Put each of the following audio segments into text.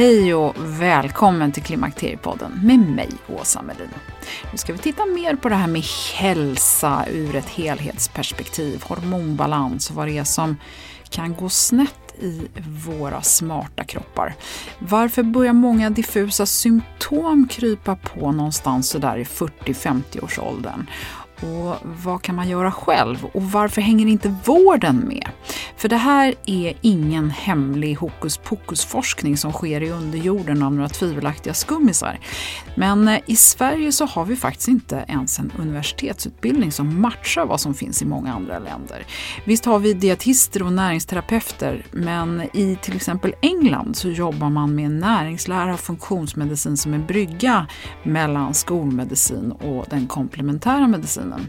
Hej och välkommen till Klimakteriepodden med mig, Åsa Melin. Nu ska vi titta mer på det här med hälsa ur ett helhetsperspektiv, hormonbalans och vad det är som kan gå snett i våra smarta kroppar. Varför börjar många diffusa symptom krypa på någonstans sådär i 40-50 års åldern? Och vad kan man göra själv? Och varför hänger inte vården med? För det här är ingen hemlig hokus pokus-forskning som sker i underjorden av några tvivelaktiga skummisar. Men eh, i Sverige så har vi faktiskt inte ens en universitetsutbildning som matchar vad som finns i många andra länder. Visst har vi dietister och näringsterapeuter, men i till exempel England så jobbar man med näringslära och funktionsmedicin som en brygga mellan skolmedicin och den komplementära medicinen kroppen.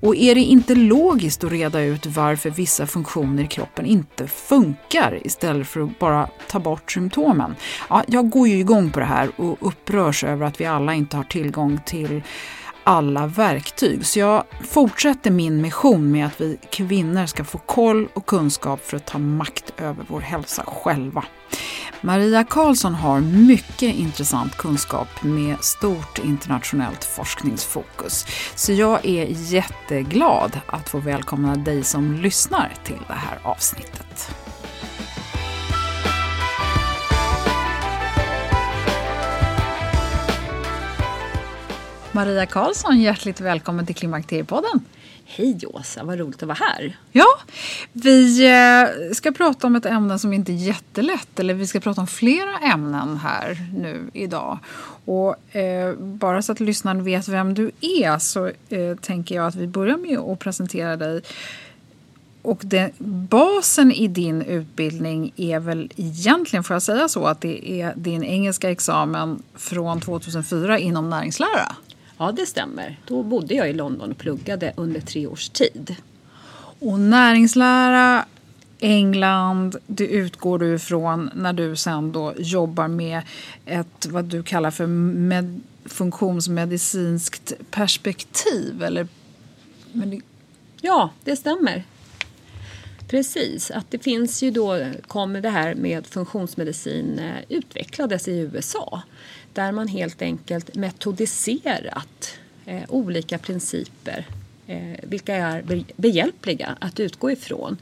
Och är det inte logiskt att reda ut varför vissa funktioner i kroppen inte funkar istället för att bara ta bort symptomen? Ja, jag går ju igång på det här och upprörs över att vi alla inte har tillgång till alla verktyg. Så jag fortsätter min mission med att vi kvinnor ska få koll och kunskap för att ta makt över vår hälsa själva. Maria Karlsson har mycket intressant kunskap med stort internationellt forskningsfokus. Så jag är jätteglad att få välkomna dig som lyssnar till det här avsnittet. Maria Karlsson, hjärtligt välkommen till Klimakteriepodden. Hej Åsa, vad roligt att vara här. Ja, vi eh, ska prata om ett ämne som inte är jättelätt. Eller vi ska prata om flera ämnen här nu idag. Och eh, bara så att lyssnaren vet vem du är så eh, tänker jag att vi börjar med att presentera dig. Och det, basen i din utbildning är väl egentligen, får jag säga så, att det är din engelska examen från 2004 inom näringslära? Ja, det stämmer. Då bodde jag i London och pluggade under tre års tid. Och näringslära, England, det utgår du ifrån när du sen då jobbar med ett vad du kallar för med, funktionsmedicinskt perspektiv, eller? Ja, det stämmer. Precis, att det finns ju då, kommer det här med funktionsmedicin eh, utvecklades i USA där man helt enkelt metodiserat eh, olika principer eh, vilka är behjälpliga att utgå ifrån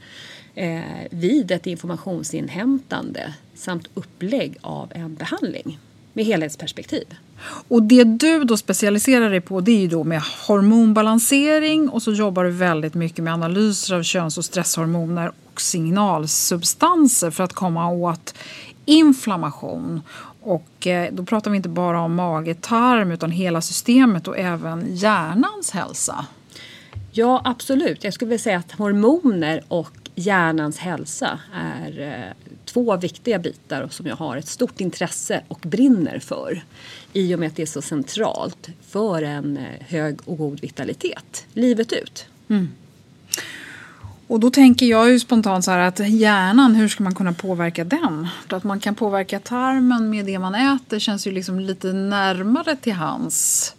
eh, vid ett informationsinhämtande samt upplägg av en behandling med helhetsperspektiv. Och det du då specialiserar dig på det är ju då med hormonbalansering och så jobbar du väldigt mycket med analyser av köns och stresshormoner och signalsubstanser för att komma åt inflammation och eh, då pratar vi inte bara om mage, tarm utan hela systemet och även hjärnans hälsa. Ja, absolut. Jag skulle vilja säga att hormoner och hjärnans hälsa är eh, två viktiga bitar som jag har ett stort intresse och brinner för i och med att det är så centralt för en eh, hög och god vitalitet livet ut. Mm. Och då tänker jag ju spontant så här att hjärnan, hur ska man kunna påverka den? Att man kan påverka tarmen med det man äter känns ju liksom lite närmare till hans.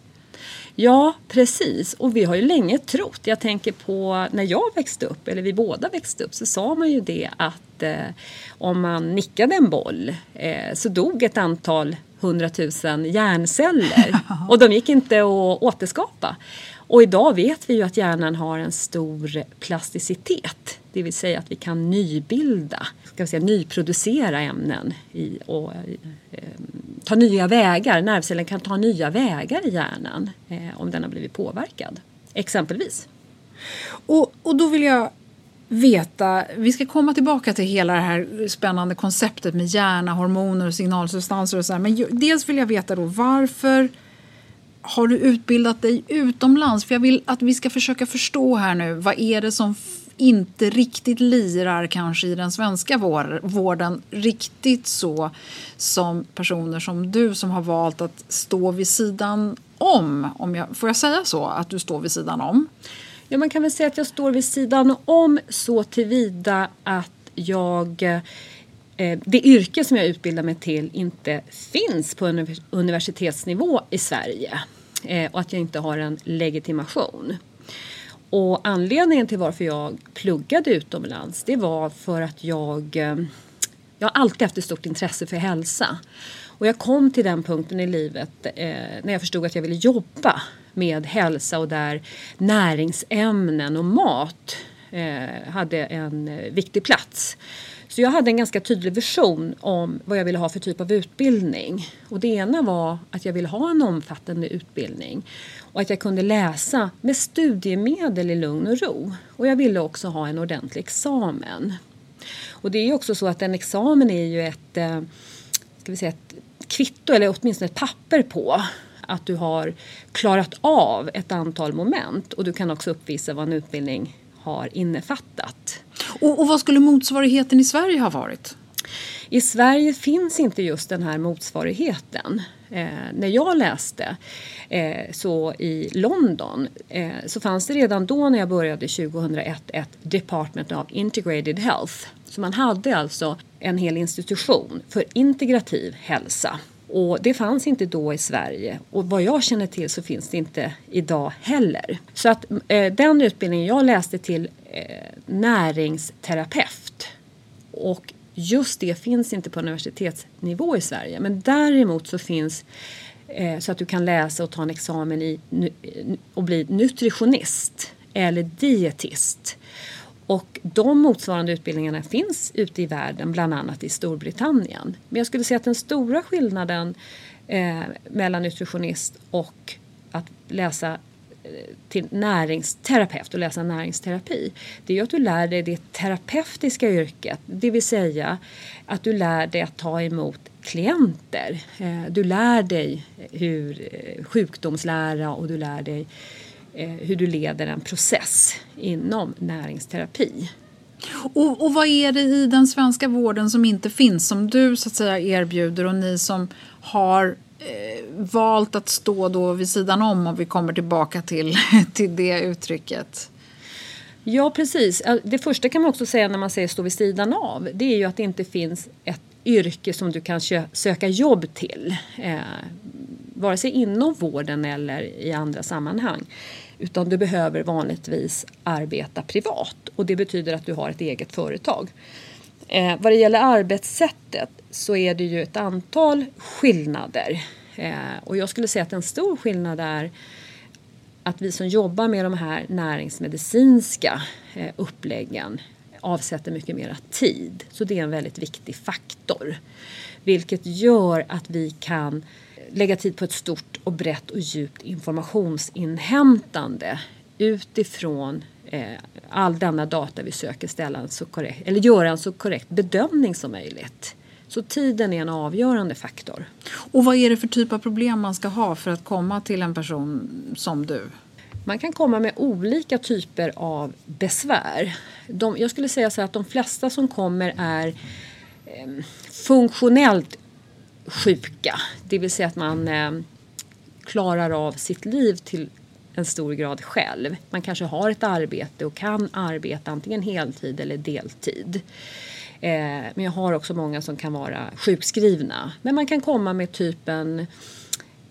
Ja, precis. Och vi har ju länge trott, jag tänker på när jag växte upp, eller vi båda växte upp, så sa man ju det att eh, om man nickade en boll eh, så dog ett antal hundratusen hjärnceller och de gick inte att återskapa. Och idag vet vi ju att hjärnan har en stor plasticitet. Det vill säga att vi kan nybilda, ska vi säga, nyproducera ämnen i, och eh, ta nya vägar. Nervcellen kan ta nya vägar i hjärnan eh, om den har blivit påverkad. Exempelvis. Och, och då vill jag veta, vi ska komma tillbaka till hela det här spännande konceptet med hjärna, hormoner och signalsubstanser och så här. Men dels vill jag veta då varför har du utbildat dig utomlands? För jag vill att vi ska försöka förstå här nu. Vad är det som inte riktigt lirar kanske i den svenska vården riktigt så som personer som du som har valt att stå vid sidan om. om jag, får jag säga så? Att du står vid sidan om? Ja, man kan väl säga att jag står vid sidan om så tillvida att jag eh, Eh, det yrke som jag utbildar mig till inte finns på universitetsnivå i Sverige eh, och att jag inte har en legitimation. Och anledningen till varför jag pluggade utomlands det var för att jag, eh, jag har alltid haft ett stort intresse för hälsa. Och jag kom till den punkten i livet eh, när jag förstod att jag ville jobba med hälsa och där näringsämnen och mat eh, hade en viktig plats. Så jag hade en ganska tydlig vision om vad jag ville ha för typ av utbildning. Och det ena var att jag ville ha en omfattande utbildning och att jag kunde läsa med studiemedel i lugn och ro. Och jag ville också ha en ordentlig examen. Och det är ju också så att en examen är ju ett, eh, ska vi säga, ett kvitto eller åtminstone ett papper på att du har klarat av ett antal moment och du kan också uppvisa vad en utbildning har innefattat. Och, och vad skulle motsvarigheten i Sverige ha varit? I Sverige finns inte just den här motsvarigheten. Eh, när jag läste eh, så i London eh, så fanns det redan då när jag började 2001 ett Department of Integrated Health. Så man hade alltså en hel institution för integrativ hälsa. Och det fanns inte då i Sverige och vad jag känner till så finns det inte idag heller. Så att eh, den utbildningen jag läste till eh, näringsterapeut och just det finns inte på universitetsnivå i Sverige men däremot så finns eh, så att du kan läsa och ta en examen i eh, och bli nutritionist eller dietist. Och de motsvarande utbildningarna finns ute i världen, bland annat i Storbritannien. Men jag skulle säga att den stora skillnaden eh, mellan nutritionist och att läsa eh, till näringsterapeut och läsa näringsterapi det är ju att du lär dig det terapeutiska yrket. Det vill säga att du lär dig att ta emot klienter. Eh, du lär dig hur eh, sjukdomslära och du lär dig Eh, hur du leder en process inom näringsterapi. Och, och vad är det i den svenska vården som inte finns som du så att säga erbjuder och ni som har eh, valt att stå då vid sidan om om vi kommer tillbaka till, till det uttrycket? Ja precis. Det första kan man också säga när man säger stå vid sidan av. Det är ju att det inte finns ett yrke som du kan söka jobb till. Eh, vare sig inom vården eller i andra sammanhang. Utan du behöver vanligtvis arbeta privat och det betyder att du har ett eget företag. Eh, vad det gäller arbetssättet så är det ju ett antal skillnader. Eh, och jag skulle säga att en stor skillnad är att vi som jobbar med de här näringsmedicinska eh, uppläggen avsätter mycket mera tid. Så det är en väldigt viktig faktor. Vilket gör att vi kan lägga tid på ett stort och brett och djupt informationsinhämtande utifrån eh, all denna data vi söker ställa en så korrekt, eller göra en så korrekt bedömning som möjligt. Så tiden är en avgörande faktor. Och vad är det för typ av problem man ska ha för att komma till en person som du? Man kan komma med olika typer av besvär. De, jag skulle säga så att de flesta som kommer är eh, funktionellt sjuka. Det vill säga att man eh, klarar av sitt liv till en stor grad själv. Man kanske har ett arbete och kan arbeta antingen heltid eller deltid. Eh, men jag har också många som kan vara sjukskrivna. Men man kan komma med typen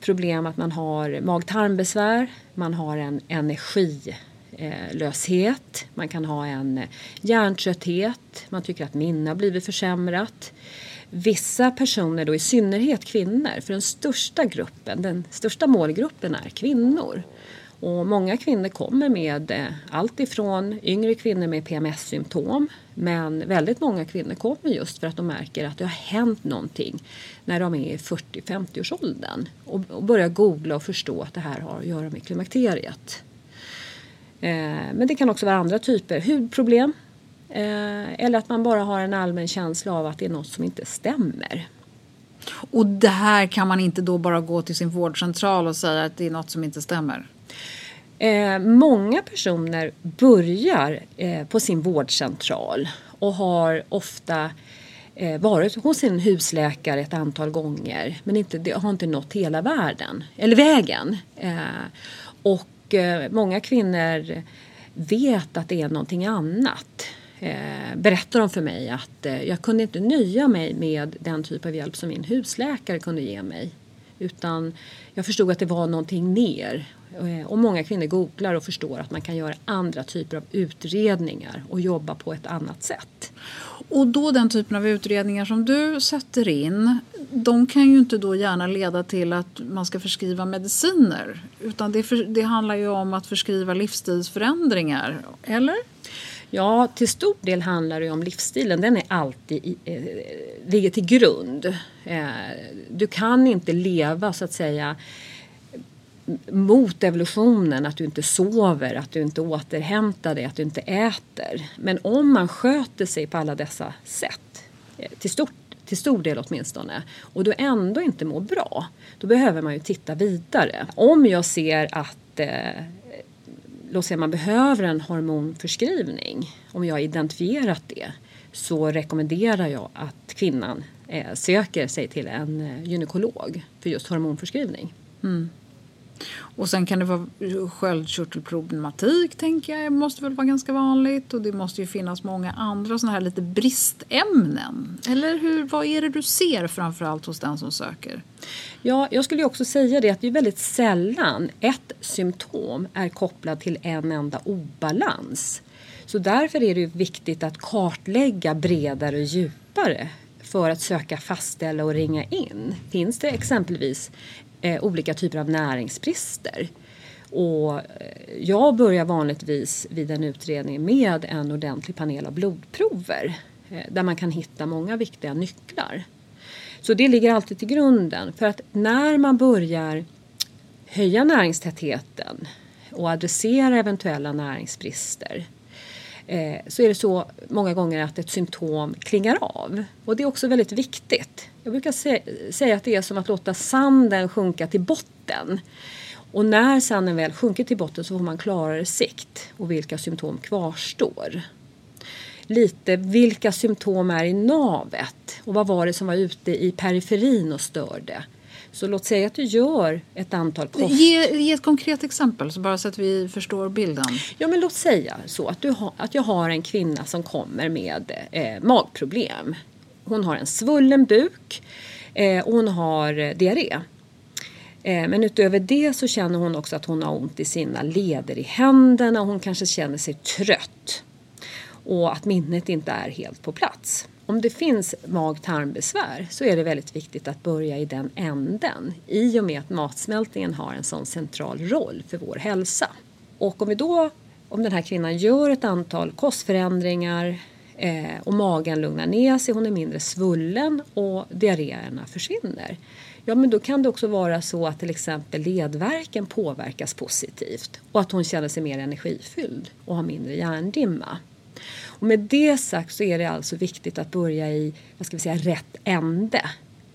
problem att man har mag-tarmbesvär, man har en energilöshet, man kan ha en hjärntrötthet, man tycker att minne har blivit försämrat. Vissa personer, då i synnerhet kvinnor, för den största gruppen, den största målgruppen är kvinnor. Och många kvinnor kommer med eh, allt ifrån yngre kvinnor med PMS-symptom men väldigt många kvinnor kommer just för att de märker att det har hänt någonting när de är i 40-50-årsåldern och, och börjar googla och förstå att det här har att göra med klimakteriet. Eh, men det kan också vara andra typer, hudproblem eh, eller att man bara har en allmän känsla av att det är något som inte stämmer. Och det här kan man inte då bara gå till sin vårdcentral och säga att det är något som inte stämmer? Eh, många personer börjar eh, på sin vårdcentral och har ofta eh, varit hos sin husläkare ett antal gånger men inte, har inte nått hela världen, eller vägen. Eh, och eh, många kvinnor vet att det är någonting annat. Eh, berättar de för mig att eh, jag kunde inte nöja mig med den typ av hjälp som min husläkare kunde ge mig. Utan jag förstod att det var någonting mer Eh, och många kvinnor googlar och förstår att man kan göra andra typer av utredningar och jobba på ett annat sätt. Och då den typen av utredningar som du sätter in, de kan ju inte då gärna leda till att man ska förskriva mediciner. Utan det, för, det handlar ju om att förskriva livsstilsförändringar, eller? Ja, till stor del handlar det om livsstilen. Den är alltid eh, ligger till grund. Eh, du kan inte leva så att säga mot evolutionen, att du inte sover, att du inte återhämtar dig, att du inte äter. Men om man sköter sig på alla dessa sätt, eh, till, stort, till stor del åtminstone, och du ändå inte mår bra, då behöver man ju titta vidare. Om jag ser att eh, låt säga man behöver en hormonförskrivning, om jag har identifierat det, så rekommenderar jag att kvinnan eh, söker sig till en eh, gynekolog för just hormonförskrivning. Mm. Och sen kan det vara sköldkörtelproblematik, tänker jag, det måste väl vara ganska vanligt. Och det måste ju finnas många andra sådana här lite bristämnen. Eller hur, vad är det du ser framförallt hos den som söker? Ja, jag skulle också säga det att det är väldigt sällan ett symptom är kopplat till en enda obalans. Så därför är det viktigt att kartlägga bredare och djupare för att söka fastställa och ringa in. Finns det exempelvis eh, olika typer av näringsbrister. Och eh, jag börjar vanligtvis vid en utredning med en ordentlig panel av blodprover eh, där man kan hitta många viktiga nycklar. Så det ligger alltid till grunden för att när man börjar höja näringstätheten och adressera eventuella näringsbrister eh, så är det så många gånger att ett symptom klingar av. Och det är också väldigt viktigt. Jag brukar säga att det är som att låta sanden sjunka till botten. Och när sanden väl sjunker till botten så får man klarare sikt och vilka symptom kvarstår. Lite vilka symptom är i navet och vad var det som var ute i periferin och störde. Så låt säga att du gör ett antal kost... Ge, ge ett konkret exempel så bara så att vi förstår bilden. Ja men låt säga så att, du ha, att jag har en kvinna som kommer med eh, magproblem. Hon har en svullen buk eh, och hon har eh, diarré. Eh, men utöver det så känner hon också att hon har ont i sina leder i händerna och hon kanske känner sig trött. Och att minnet inte är helt på plats. Om det finns mag-tarmbesvär så är det väldigt viktigt att börja i den änden i och med att matsmältningen har en sån central roll för vår hälsa. Och om vi då, om den här kvinnan gör ett antal kostförändringar eh, och magen lugnar ner sig, hon är mindre svullen och diarréerna försvinner. Ja, men då kan det också vara så att till exempel ledverken påverkas positivt och att hon känner sig mer energifylld och har mindre hjärndimma. Och med det sagt så är det alltså viktigt att börja i vad ska vi säga, rätt ände.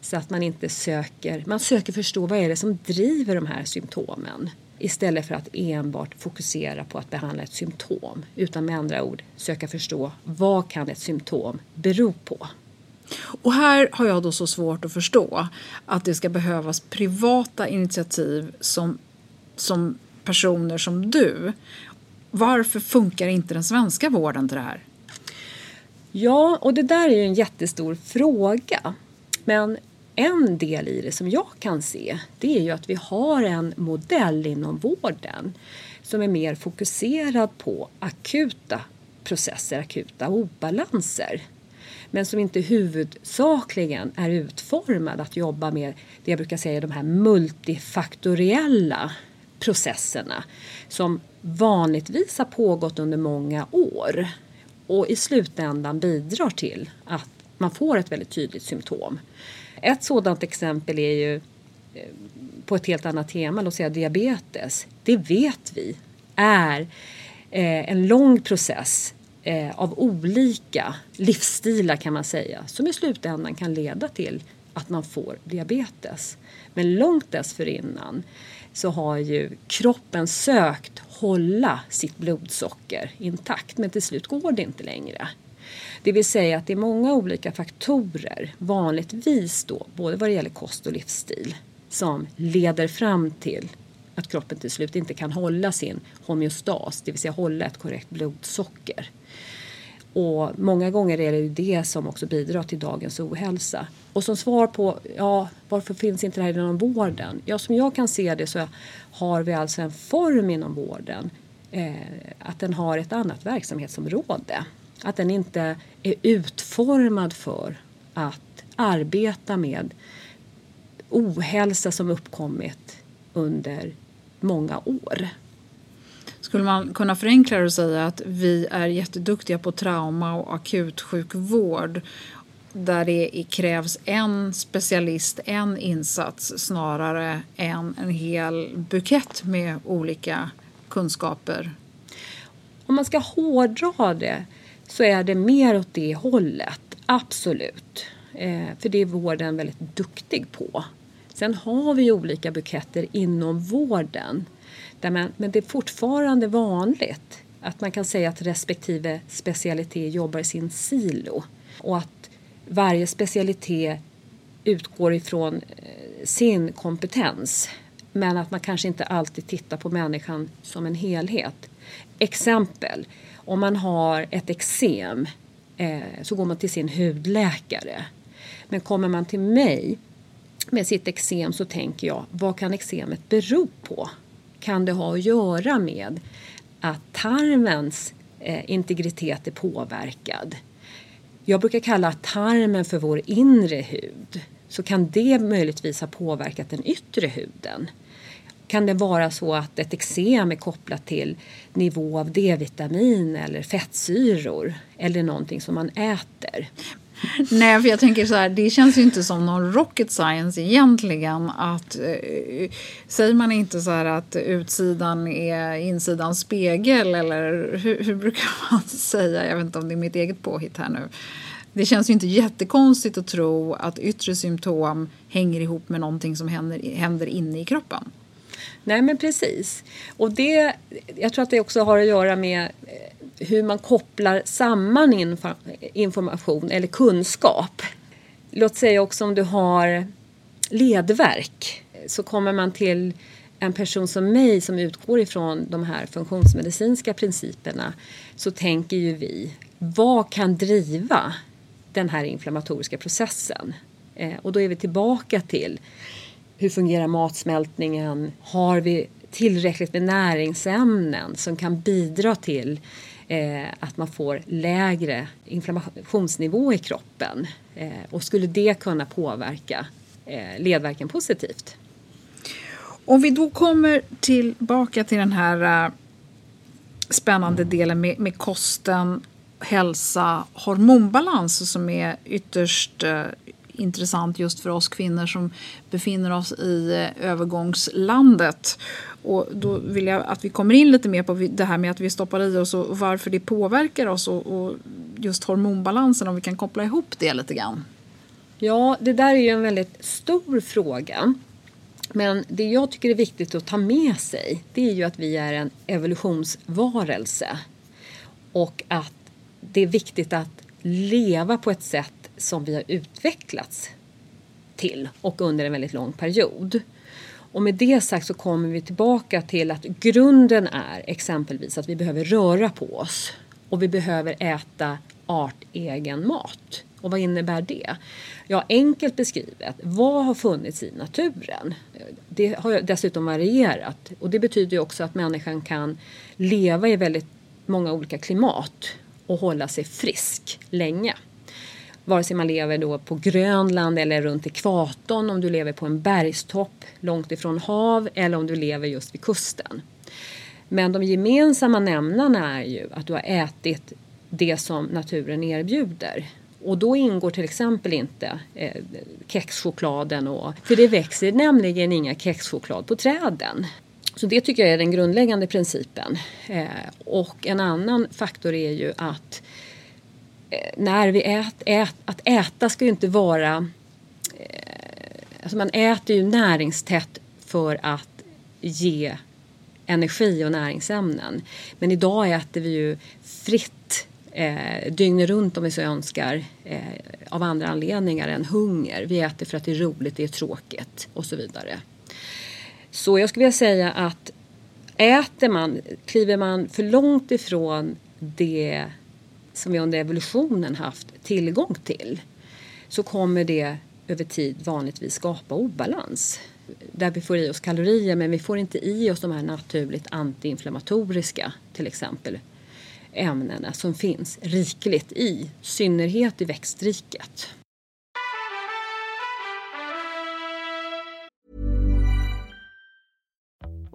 Så att man inte söker, man söker förstå vad är det som driver de här symptomen. istället för att enbart fokusera på att behandla ett symptom. Utan med andra ord söka förstå vad kan ett symptom bero på. Och här har jag då så svårt att förstå att det ska behövas privata initiativ som, som personer som du. Varför funkar inte den svenska vården till det här? Ja, och det där är ju en jättestor fråga. Men en del i det som jag kan se det är ju att vi har en modell inom vården som är mer fokuserad på akuta processer, akuta obalanser men som inte huvudsakligen är utformad att jobba med det jag brukar säga de här multifaktoriella processerna som vanligtvis har pågått under många år och i slutändan bidrar till att man får ett väldigt tydligt symptom. Ett sådant exempel är ju eh, på ett helt annat tema, låt säga diabetes. Det vet vi är eh, en lång process eh, av olika livsstilar kan man säga som i slutändan kan leda till att man får diabetes. Men långt dessförinnan så har ju kroppen sökt hålla sitt blodsocker intakt men till slut går det inte längre. Det vill säga att det är många olika faktorer, vanligtvis då både vad det gäller kost och livsstil, som leder fram till att kroppen till slut inte kan hålla sin homeostas, det vill säga hålla ett korrekt blodsocker. Och många gånger är det ju det som också bidrar till dagens ohälsa. Och som svar på ja, varför finns inte det här inom vården? Ja, som jag kan se det så har vi alltså en form inom vården eh, att den har ett annat verksamhetsområde. Att den inte är utformad för att arbeta med ohälsa som uppkommit under många år. Skulle man kunna förenkla det och säga att vi är jätteduktiga på trauma och akutsjukvård där det krävs en specialist, en insats snarare än en hel bukett med olika kunskaper? Om man ska hårdra det så är det mer åt det hållet, absolut. Eh, för det är vården väldigt duktig på. Sen har vi olika buketter inom vården. Där man, men det är fortfarande vanligt att man kan säga att respektive specialitet jobbar i sin silo. Och att varje specialitet utgår ifrån eh, sin kompetens. Men att man kanske inte alltid tittar på människan som en helhet. Exempel, om man har ett eksem eh, så går man till sin hudläkare. Men kommer man till mig med sitt eksem så tänker jag, vad kan eksemet bero på? Kan det ha att göra med att tarmens eh, integritet är påverkad? Jag brukar kalla tarmen för vår inre hud. Så kan det möjligtvis ha påverkat den yttre huden kan det vara så att ett eksem är kopplat till nivå av D-vitamin eller fettsyror eller någonting som man äter. Nej, för jag tänker så här, det känns ju inte som någon rocket science egentligen. Att, eh, säger man inte så här att utsidan är insidans spegel eller hur, hur, brukar man säga? Jag vet inte om det är mitt eget påhitt här nu. Det känns ju inte jättekonstigt att tro att yttre symptom hänger ihop med någonting som händer, händer inne i kroppen. Nej men precis. Och det, jag tror att det också har att göra med eh, hur man kopplar samman information eller kunskap. Låt säga också om du har ledverk så kommer man till en person som mig som utgår ifrån de här funktionsmedicinska principerna så tänker ju vi, vad kan driva den här inflammatoriska processen? Eh, och då är vi tillbaka till hur fungerar matsmältningen? Har vi tillräckligt med näringsämnen som kan bidra till eh, att man får lägre inflammationsnivå i kroppen? Eh, och skulle det kunna påverka eh, ledvärken positivt? Om vi då kommer tillbaka till den här eh, spännande delen med, med kosten, hälsa, hormonbalans som är ytterst eh, intressant just för oss kvinnor som befinner oss i eh, övergångslandet. Och då vill jag att vi kommer in lite mer på det här med att vi stoppar i oss och varför det påverkar oss och, och just hormonbalansen, om vi kan koppla ihop det lite grann. Ja, det där är ju en väldigt stor fråga. Men det jag tycker är viktigt att ta med sig det är ju att vi är en evolutionsvarelse. Och att det är viktigt att leva på ett sätt som vi har utvecklats till och under en väldigt lång period. Och med det sagt så kommer vi tillbaka till att grunden är exempelvis att vi behöver röra på oss och vi behöver äta artegen mat. Och vad innebär det? Ja, enkelt beskrivet, vad har funnits i naturen? Det har dessutom varierat och det betyder ju också att människan kan leva i väldigt många olika klimat och hålla sig frisk länge. Vare sig man lever då på Grönland eller runt ekvatorn, om du lever på en bergstopp långt ifrån hav eller om du lever just vid kusten. Men de gemensamma nämnarna är ju att du har ätit det som naturen erbjuder. Och då ingår till exempel inte eh, kexchokladen. Och, för det växer nämligen inga kexchoklad på träden. Så det tycker jag är den grundläggande principen. Eh, och en annan faktor är ju att eh, Eh, när vi ät, ät, att äta ska ju inte vara... Eh, alltså man äter ju näringstätt för att ge energi och näringsämnen. Men idag äter vi ju fritt eh, dygnet runt om vi så önskar eh, av andra anledningar än hunger. Vi äter för att det är roligt, det är tråkigt och så vidare. Så jag skulle vilja säga att äter man, kliver man för långt ifrån det som vi under evolutionen haft tillgång till så kommer det över tid vanligtvis skapa obalans. Där vi får i oss kalorier men vi får inte i oss de här naturligt antiinflammatoriska till exempel ämnena som finns rikligt i synnerhet i växtriket.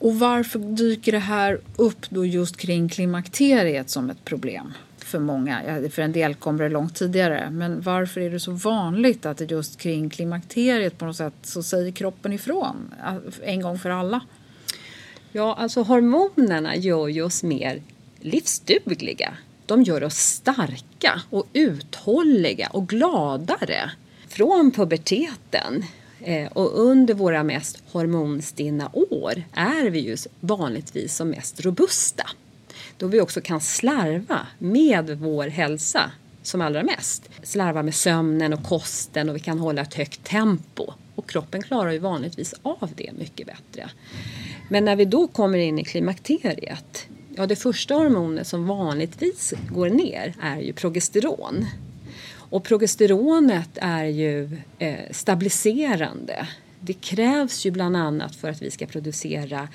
Och varför dyker det här upp då just kring klimakteriet som ett problem för många? För en del kommer det långt tidigare, men varför är det så vanligt att det just kring klimakteriet på något sätt så säger kroppen ifrån eh, en gång för alla? Ja, alltså hormonerna gör ju oss mer livsdugliga de gör oss starka och uthålliga och gladare. Från puberteten Eh, och under våra mest hormonstinna år är vi ju vanligtvis som mest robusta. Då vi också kan slarva med vår hälsa som allra mest. Slarva med sömnen och kosten och vi kan hålla ett högt tempo. Och kroppen klarar ju vanligtvis av det mycket bättre. Men när vi då kommer in i klimakteriet Ja, det första hormonet som vanligtvis går ner är ju progesteron. Och progesteronet är ju eh, stabiliserande. Det krävs ju bland annat för att vi ska producera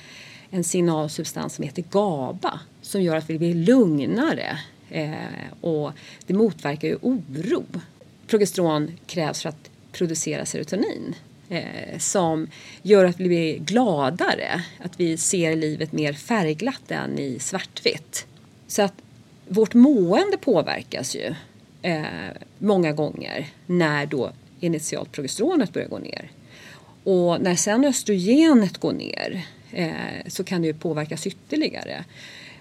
en signalsubstans som heter GABA som gör att vi blir lugnare eh, och det motverkar ju oro. Progesteron krävs för att producera serotonin eh, som gör att vi blir gladare, att vi ser livet mer färgglatt än i svartvitt. Så att vårt mående påverkas ju eh, många gånger när då initialt progesteronet börjar gå ner. Och när sen östrogenet går ner eh, så kan det ju påverkas ytterligare.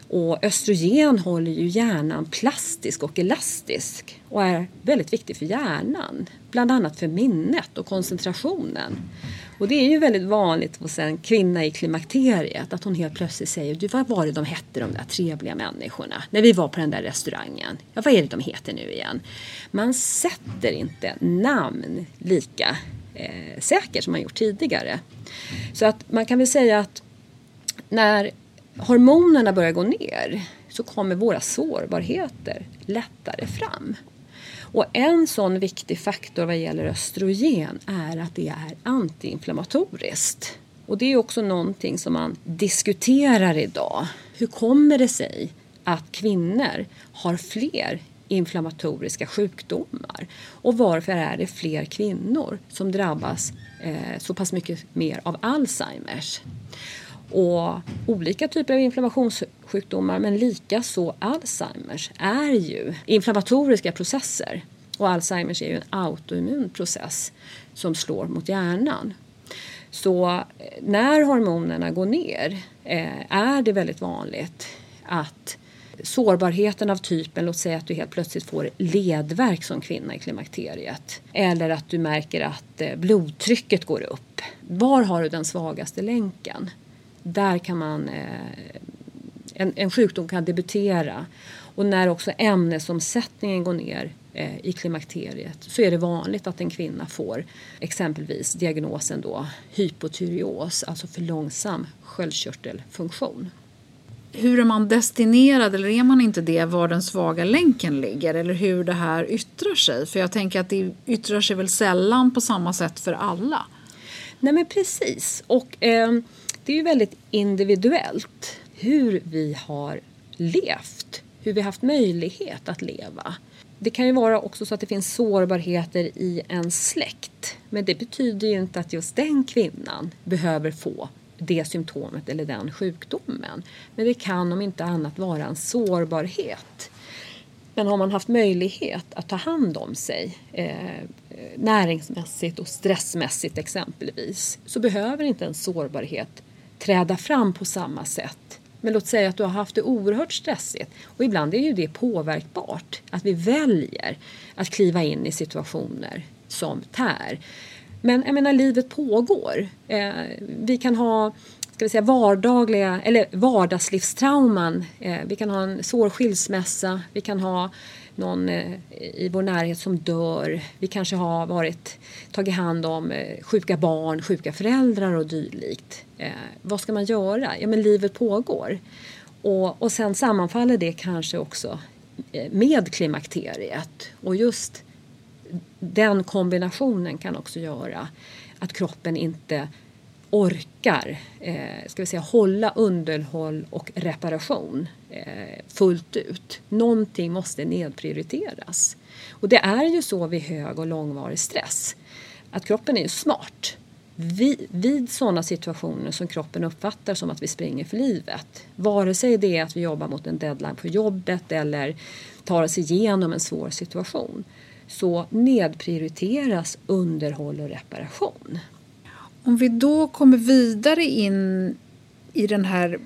Och östrogen håller ju hjärnan plastisk och elastisk och är väldigt viktig för hjärnan. Bland annat för minnet och koncentrationen. Och det är ju väldigt vanligt hos en kvinna i klimakteriet att hon helt plötsligt säger du vad var det de hette de där trevliga människorna när vi var på den där restaurangen? Ja, vad är det de heter nu igen? Man sätter inte namn lika eh, säkert som man gjort tidigare. Så att man kan väl säga att när hormonerna börjar gå ner så kommer våra sårbarheter lättare fram. Och en sån viktig faktor vad gäller östrogen är att det är antiinflammatoriskt. Och det är också någonting som man diskuterar idag. Hur kommer det sig att kvinnor har fler inflammatoriska sjukdomar? Och varför är det fler kvinnor som drabbas eh, så pass mycket mer av Alzheimers? Och olika typer av inflammationssjukdomar men likaså Alzheimers är ju inflammatoriska processer. Och Alzheimers är ju en autoimmun process som slår mot hjärnan. Så eh, när hormonerna går ner eh, är det väldigt vanligt att sårbarheten av typen, låt säga att du helt plötsligt får ledvärk som kvinna i klimakteriet. Eller att du märker att eh, blodtrycket går upp. Var har du den svagaste länken? Där kan man, eh, en, en sjukdom kan debutera. Och när också ämnesomsättningen går ner eh, i klimakteriet så är det vanligt att en kvinna får exempelvis diagnosen då hypotyreos, alltså för långsam sköldkörtelfunktion. Hur är man destinerad eller är man inte det var den svaga länken ligger eller hur det här yttrar sig? För jag tänker att det yttrar sig väl sällan på samma sätt för alla. Nej men precis. Och eh, det är ju väldigt individuellt hur vi har levt, hur vi haft möjlighet att leva. Det kan ju vara också så att det finns sårbarheter i en släkt. Men det betyder ju inte att just den kvinnan behöver få det symptomet eller den sjukdomen. Men det kan om inte annat vara en sårbarhet. Men har man haft möjlighet att ta hand om sig eh, näringsmässigt och stressmässigt exempelvis så behöver inte en sårbarhet träda fram på samma sätt. Men låt säga att du har haft det oerhört stressigt och ibland är ju det påverkbart. Att vi väljer att kliva in i situationer som tär. Men jag menar, livet pågår. Eh, vi kan ha ska vi säga, vardagliga, eller vardagslivstrauman. Eh, vi kan ha en svår skilsmässa. Vi kan ha någon eh, i vår närhet som dör. Vi kanske har varit, tagit hand om eh, sjuka barn, sjuka föräldrar och dylikt. Eh, vad ska man göra? Ja, men livet pågår. Och, och sen sammanfaller det kanske också eh, med klimakteriet. Och just den kombinationen kan också göra att kroppen inte orkar eh, ska vi säga, hålla underhåll och reparation eh, fullt ut. Någonting måste nedprioriteras. Och det är ju så vid hög och långvarig stress att kroppen är ju smart. Vid, vid sådana situationer som kroppen uppfattar som att vi springer för livet, vare sig det är att vi jobbar mot en deadline på jobbet eller tar oss igenom en svår situation, så nedprioriteras underhåll och reparation. Om vi då kommer vidare in i den här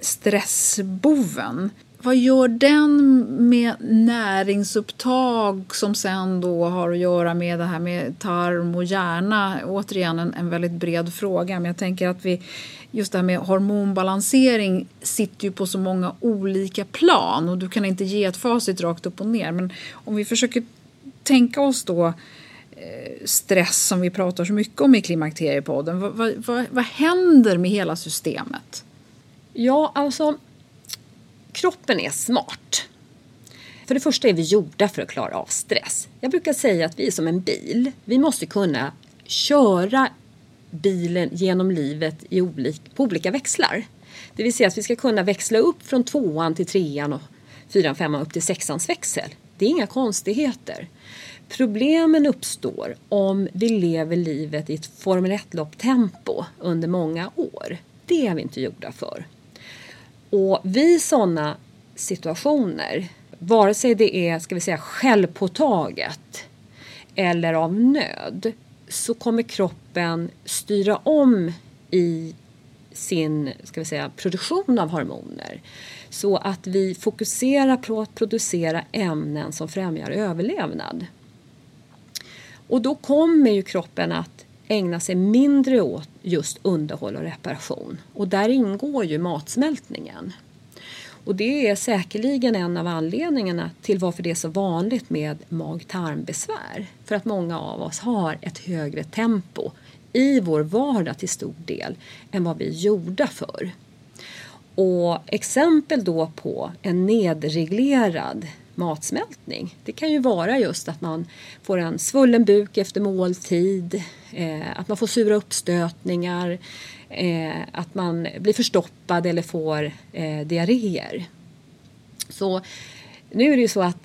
stressboven. Vad gör den med näringsupptag som sen då har att göra med det här med tarm och hjärna? Återigen en, en väldigt bred fråga, men jag tänker att vi just det här med hormonbalansering sitter ju på så många olika plan och du kan inte ge ett facit rakt upp och ner. Men om vi försöker tänka oss då Eh, Eh, stress som vi pratar så mycket om i Klimakteriepodden. Vad, vad, vad, vad händer med hela systemet? Ja, alltså kroppen är smart. För det första är vi gjorda för att klara av stress. Jag brukar säga att vi är som en bil. Vi måste kunna köra bilen genom livet i olika, på olika växlar. Det vill säga att vi ska kunna växla upp från tvåan till trean och fyran, femman upp till sexans växel. Det är inga konstigheter. Problemen uppstår om vi lever livet i ett Formel 1-lopptempo under många år. Det är vi inte gjorda för. Och vid sådana situationer, vare sig det är ska vi säga, självpåtaget eller av nöd, så kommer kroppen styra om i sin ska vi säga, produktion av hormoner. Så att vi fokuserar på att producera ämnen som främjar överlevnad. Och då kommer ju kroppen att ägna sig mindre åt just underhåll och reparation. Och där ingår ju matsmältningen. Och det är säkerligen en av anledningarna till varför det är så vanligt med mag-tarmbesvär. För att många av oss har ett högre tempo i vår vardag till stor del än vad vi är gjorda för. Och exempel då på en nedreglerad matsmältning. Det kan ju vara just att man får en svullen buk efter måltid, eh, att man får sura uppstötningar, eh, att man blir förstoppad eller får eh, diarréer. Så nu är det ju så att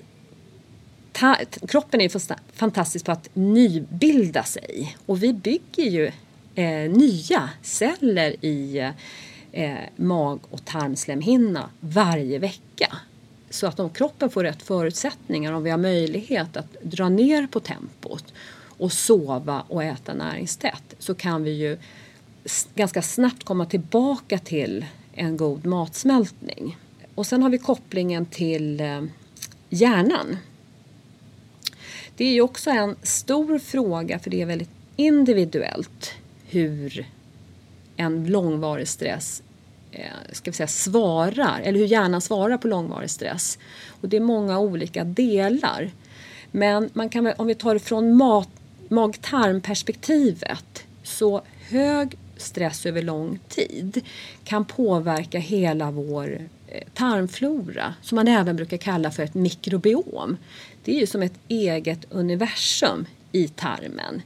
ta, kroppen är fantastisk på att nybilda sig och vi bygger ju eh, nya celler i eh, mag och tarmslemhinna varje vecka. Så att om kroppen får rätt förutsättningar, om vi har möjlighet att dra ner på tempot och sova och äta näringstätt så kan vi ju ganska snabbt komma tillbaka till en god matsmältning. Och sen har vi kopplingen till eh, hjärnan. Det är ju också en stor fråga för det är väldigt individuellt hur en långvarig stress Eh, ska vi säga, svarar, eller hur hjärnan svarar på långvarig stress. Och det är många olika delar. Men man kan, om vi tar det från mag-tarmperspektivet så hög stress över lång tid kan påverka hela vår eh, tarmflora som man även brukar kalla för ett mikrobiom. Det är ju som ett eget universum i tarmen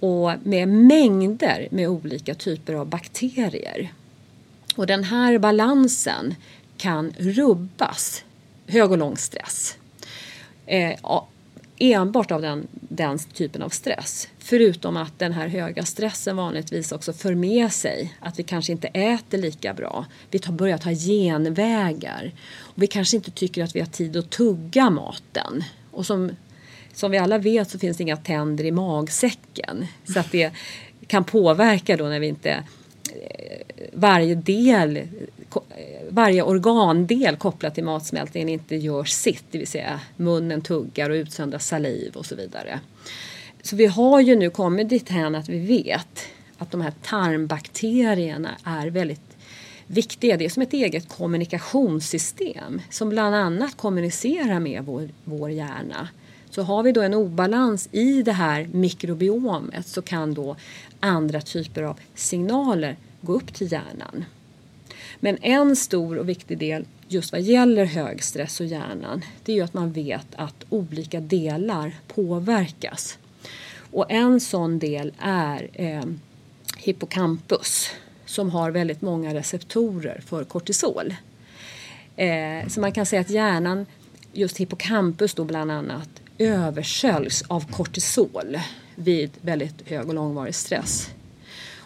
och med mängder med olika typer av bakterier. Och den här balansen kan rubbas, hög och lång stress. Eh, enbart av den, den typen av stress. Förutom att den här höga stressen vanligtvis också för med sig att vi kanske inte äter lika bra. Vi tar, börjar ta genvägar. Och vi kanske inte tycker att vi har tid att tugga maten. Och som, som vi alla vet så finns det inga tänder i magsäcken. Så att det kan påverka då när vi inte varje del varje organdel kopplat till matsmältningen inte gör sitt, det vill säga munnen tuggar och utsöndrar saliv och så vidare. Så vi har ju nu kommit dithän att vi vet att de här tarmbakterierna är väldigt viktiga. Det är som ett eget kommunikationssystem som bland annat kommunicerar med vår, vår hjärna. Så har vi då en obalans i det här mikrobiomet så kan då andra typer av signaler gå upp till hjärnan. Men en stor och viktig del just vad gäller hög stress och hjärnan det är ju att man vet att olika delar påverkas. Och en sån del är eh, hippocampus som har väldigt många receptorer för kortisol. Eh, så man kan säga att hjärnan, just hippocampus då bland annat, översköljs av kortisol vid väldigt hög och långvarig stress.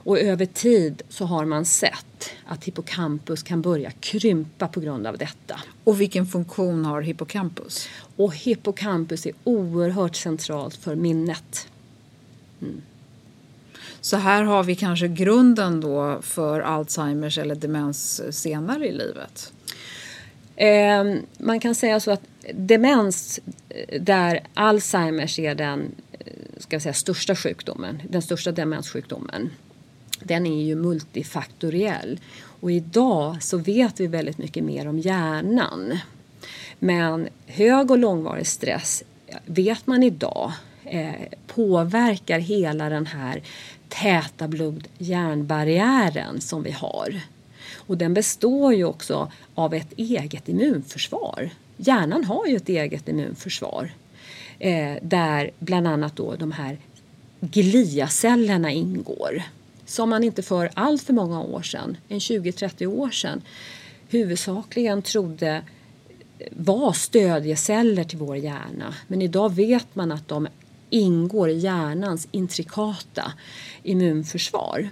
Och över tid så har man sett att hippocampus kan börja krympa på grund av detta. Och vilken funktion har hippocampus? Och hippocampus är oerhört centralt för minnet. Mm. Så här har vi kanske grunden då för Alzheimers eller demens senare i livet? Eh, man kan säga så att demens, eh, där Alzheimers är den eh, ska jag säga, största sjukdomen, den största demenssjukdomen den är ju multifaktoriell. Och idag så vet vi väldigt mycket mer om hjärnan. Men hög och långvarig stress vet man idag eh, påverkar hela den här täta blod-hjärnbarriären som vi har. Och den består ju också av ett eget immunförsvar. Hjärnan har ju ett eget immunförsvar eh, där bland annat då de här gliacellerna ingår som man inte för allt för många år sedan, en 20-30 år sedan, huvudsakligen trodde eh, var stödjeceller till vår hjärna. Men idag vet man att de ingår i hjärnans intrikata immunförsvar.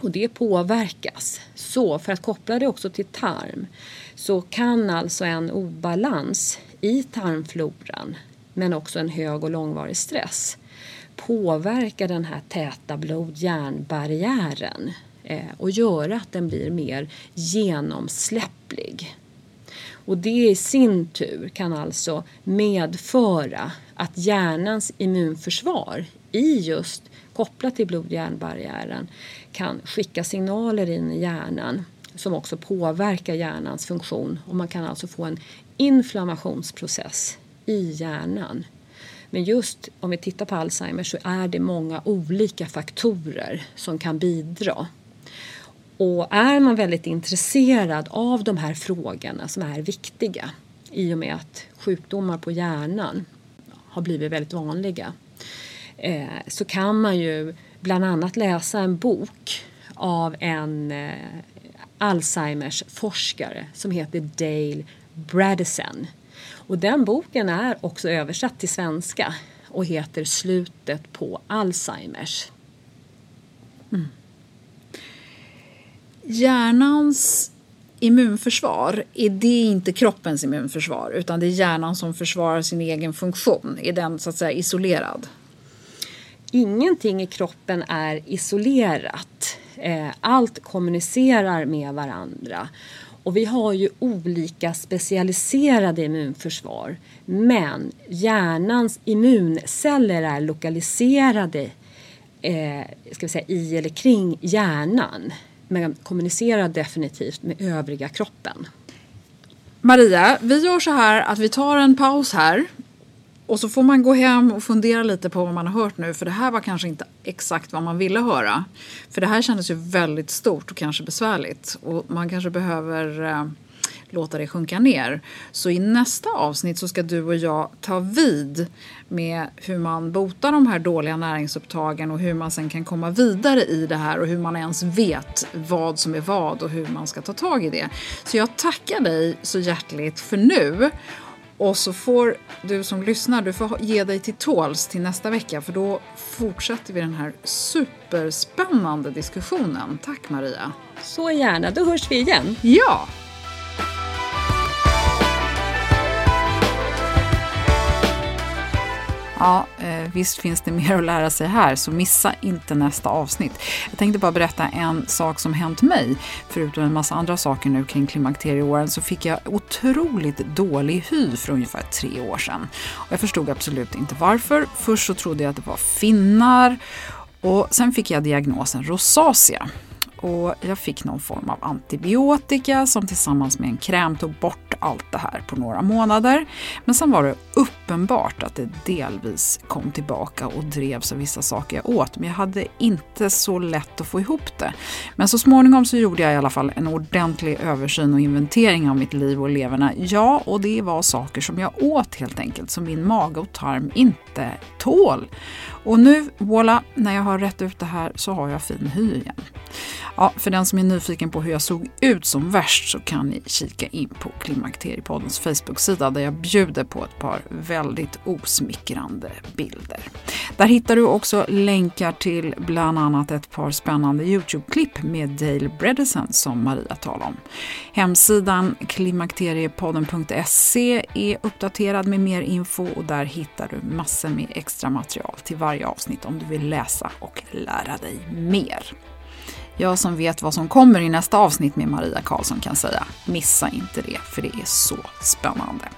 Och det påverkas. Så för att koppla det också till tarm så kan alltså en obalans i tarmfloran men också en hög och långvarig stress påverka den här täta blod-hjärnbarriären eh, och göra att den blir mer genomsläpplig. Och det i sin tur kan alltså medföra att hjärnans immunförsvar i just kopplat till blod-hjärnbarriären kan skicka signaler in i hjärnan som också påverkar hjärnans funktion och man kan alltså få en inflammationsprocess i hjärnan. Men just om vi tittar på Alzheimer så är det många olika faktorer som kan bidra. Och är man väldigt intresserad av de här frågorna som är viktiga i och med att sjukdomar på hjärnan har blivit väldigt vanliga eh, så kan man ju bland annat läsa en bok av en eh, Alzheimers forskare som heter Dale Bradison. Och den boken är också översatt till svenska och heter Slutet på Alzheimers. Mm. Hjärnans immunförsvar, är det inte kroppens immunförsvar utan det är hjärnan som försvarar sin egen funktion? Är den så att säga isolerad? Ingenting i kroppen är isolerat. Eh, allt kommunicerar med varandra. Och vi har ju olika specialiserade immunförsvar. Men hjärnans immunceller är lokaliserade eh, ska vi säga, i eller kring hjärnan. Men kommunicerar definitivt med övriga kroppen. Maria, vi gör så här att vi tar en paus här och så får man gå hem och fundera lite på vad man har hört nu för det här var kanske inte exakt vad man ville höra. För det här kändes ju väldigt stort och kanske besvärligt och man kanske behöver eh, låta det sjunka ner. Så i nästa avsnitt så ska du och jag ta vid med hur man botar de här dåliga näringsupptagen och hur man sen kan komma vidare i det här och hur man ens vet vad som är vad och hur man ska ta tag i det. Så jag tackar dig så hjärtligt för nu. Och så får du som lyssnar, du får ge dig till tåls till nästa vecka för då fortsätter vi den här superspännande diskussionen. Tack Maria! Så gärna, då hörs vi igen. Ja! Ja, eh, visst finns det mer att lära sig här, så missa inte nästa avsnitt. Jag tänkte bara berätta en sak som hänt mig. Förutom en massa andra saker nu kring klimakterieåren så fick jag otroligt dålig hy för ungefär tre år sedan. Och jag förstod absolut inte varför. Först så trodde jag att det var finnar och sen fick jag diagnosen rosacea och jag fick någon form av antibiotika som tillsammans med en kräm tog bort allt det här på några månader. Men sen var det uppenbart att det delvis kom tillbaka och drevs av vissa saker jag åt. Men jag hade inte så lätt att få ihop det. Men så småningom så gjorde jag i alla fall en ordentlig översyn och inventering av mitt liv och leverna. Ja, och det var saker som jag åt helt enkelt som min mage och tarm inte tål. Och nu, voilà, när jag har rätt ut det här så har jag fin hy igen. Ja, för den som är nyfiken på hur jag såg ut som värst så kan ni kika in på Klimakteriepoddens Facebook-sida där jag bjuder på ett par väldigt osmickrande bilder. Där hittar du också länkar till bland annat ett par spännande Youtube-klipp med Dale Bredesen som Maria talade om. Hemsidan klimakteriepodden.se är uppdaterad med mer info och där hittar du massor med extra material till varje avsnitt om du vill läsa och lära dig mer. Jag som vet vad som kommer i nästa avsnitt med Maria Karlsson kan säga, missa inte det för det är så spännande.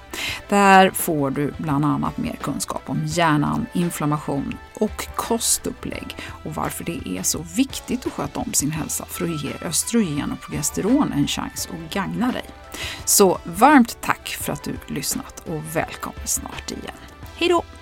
Där får du bland annat mer kunskap om hjärnan, inflammation och kostupplägg och varför det är så viktigt att sköta om sin hälsa för att ge östrogen och progesteron en chans att gagna dig. Så varmt tack för att du lyssnat och välkommen snart igen. Hej då!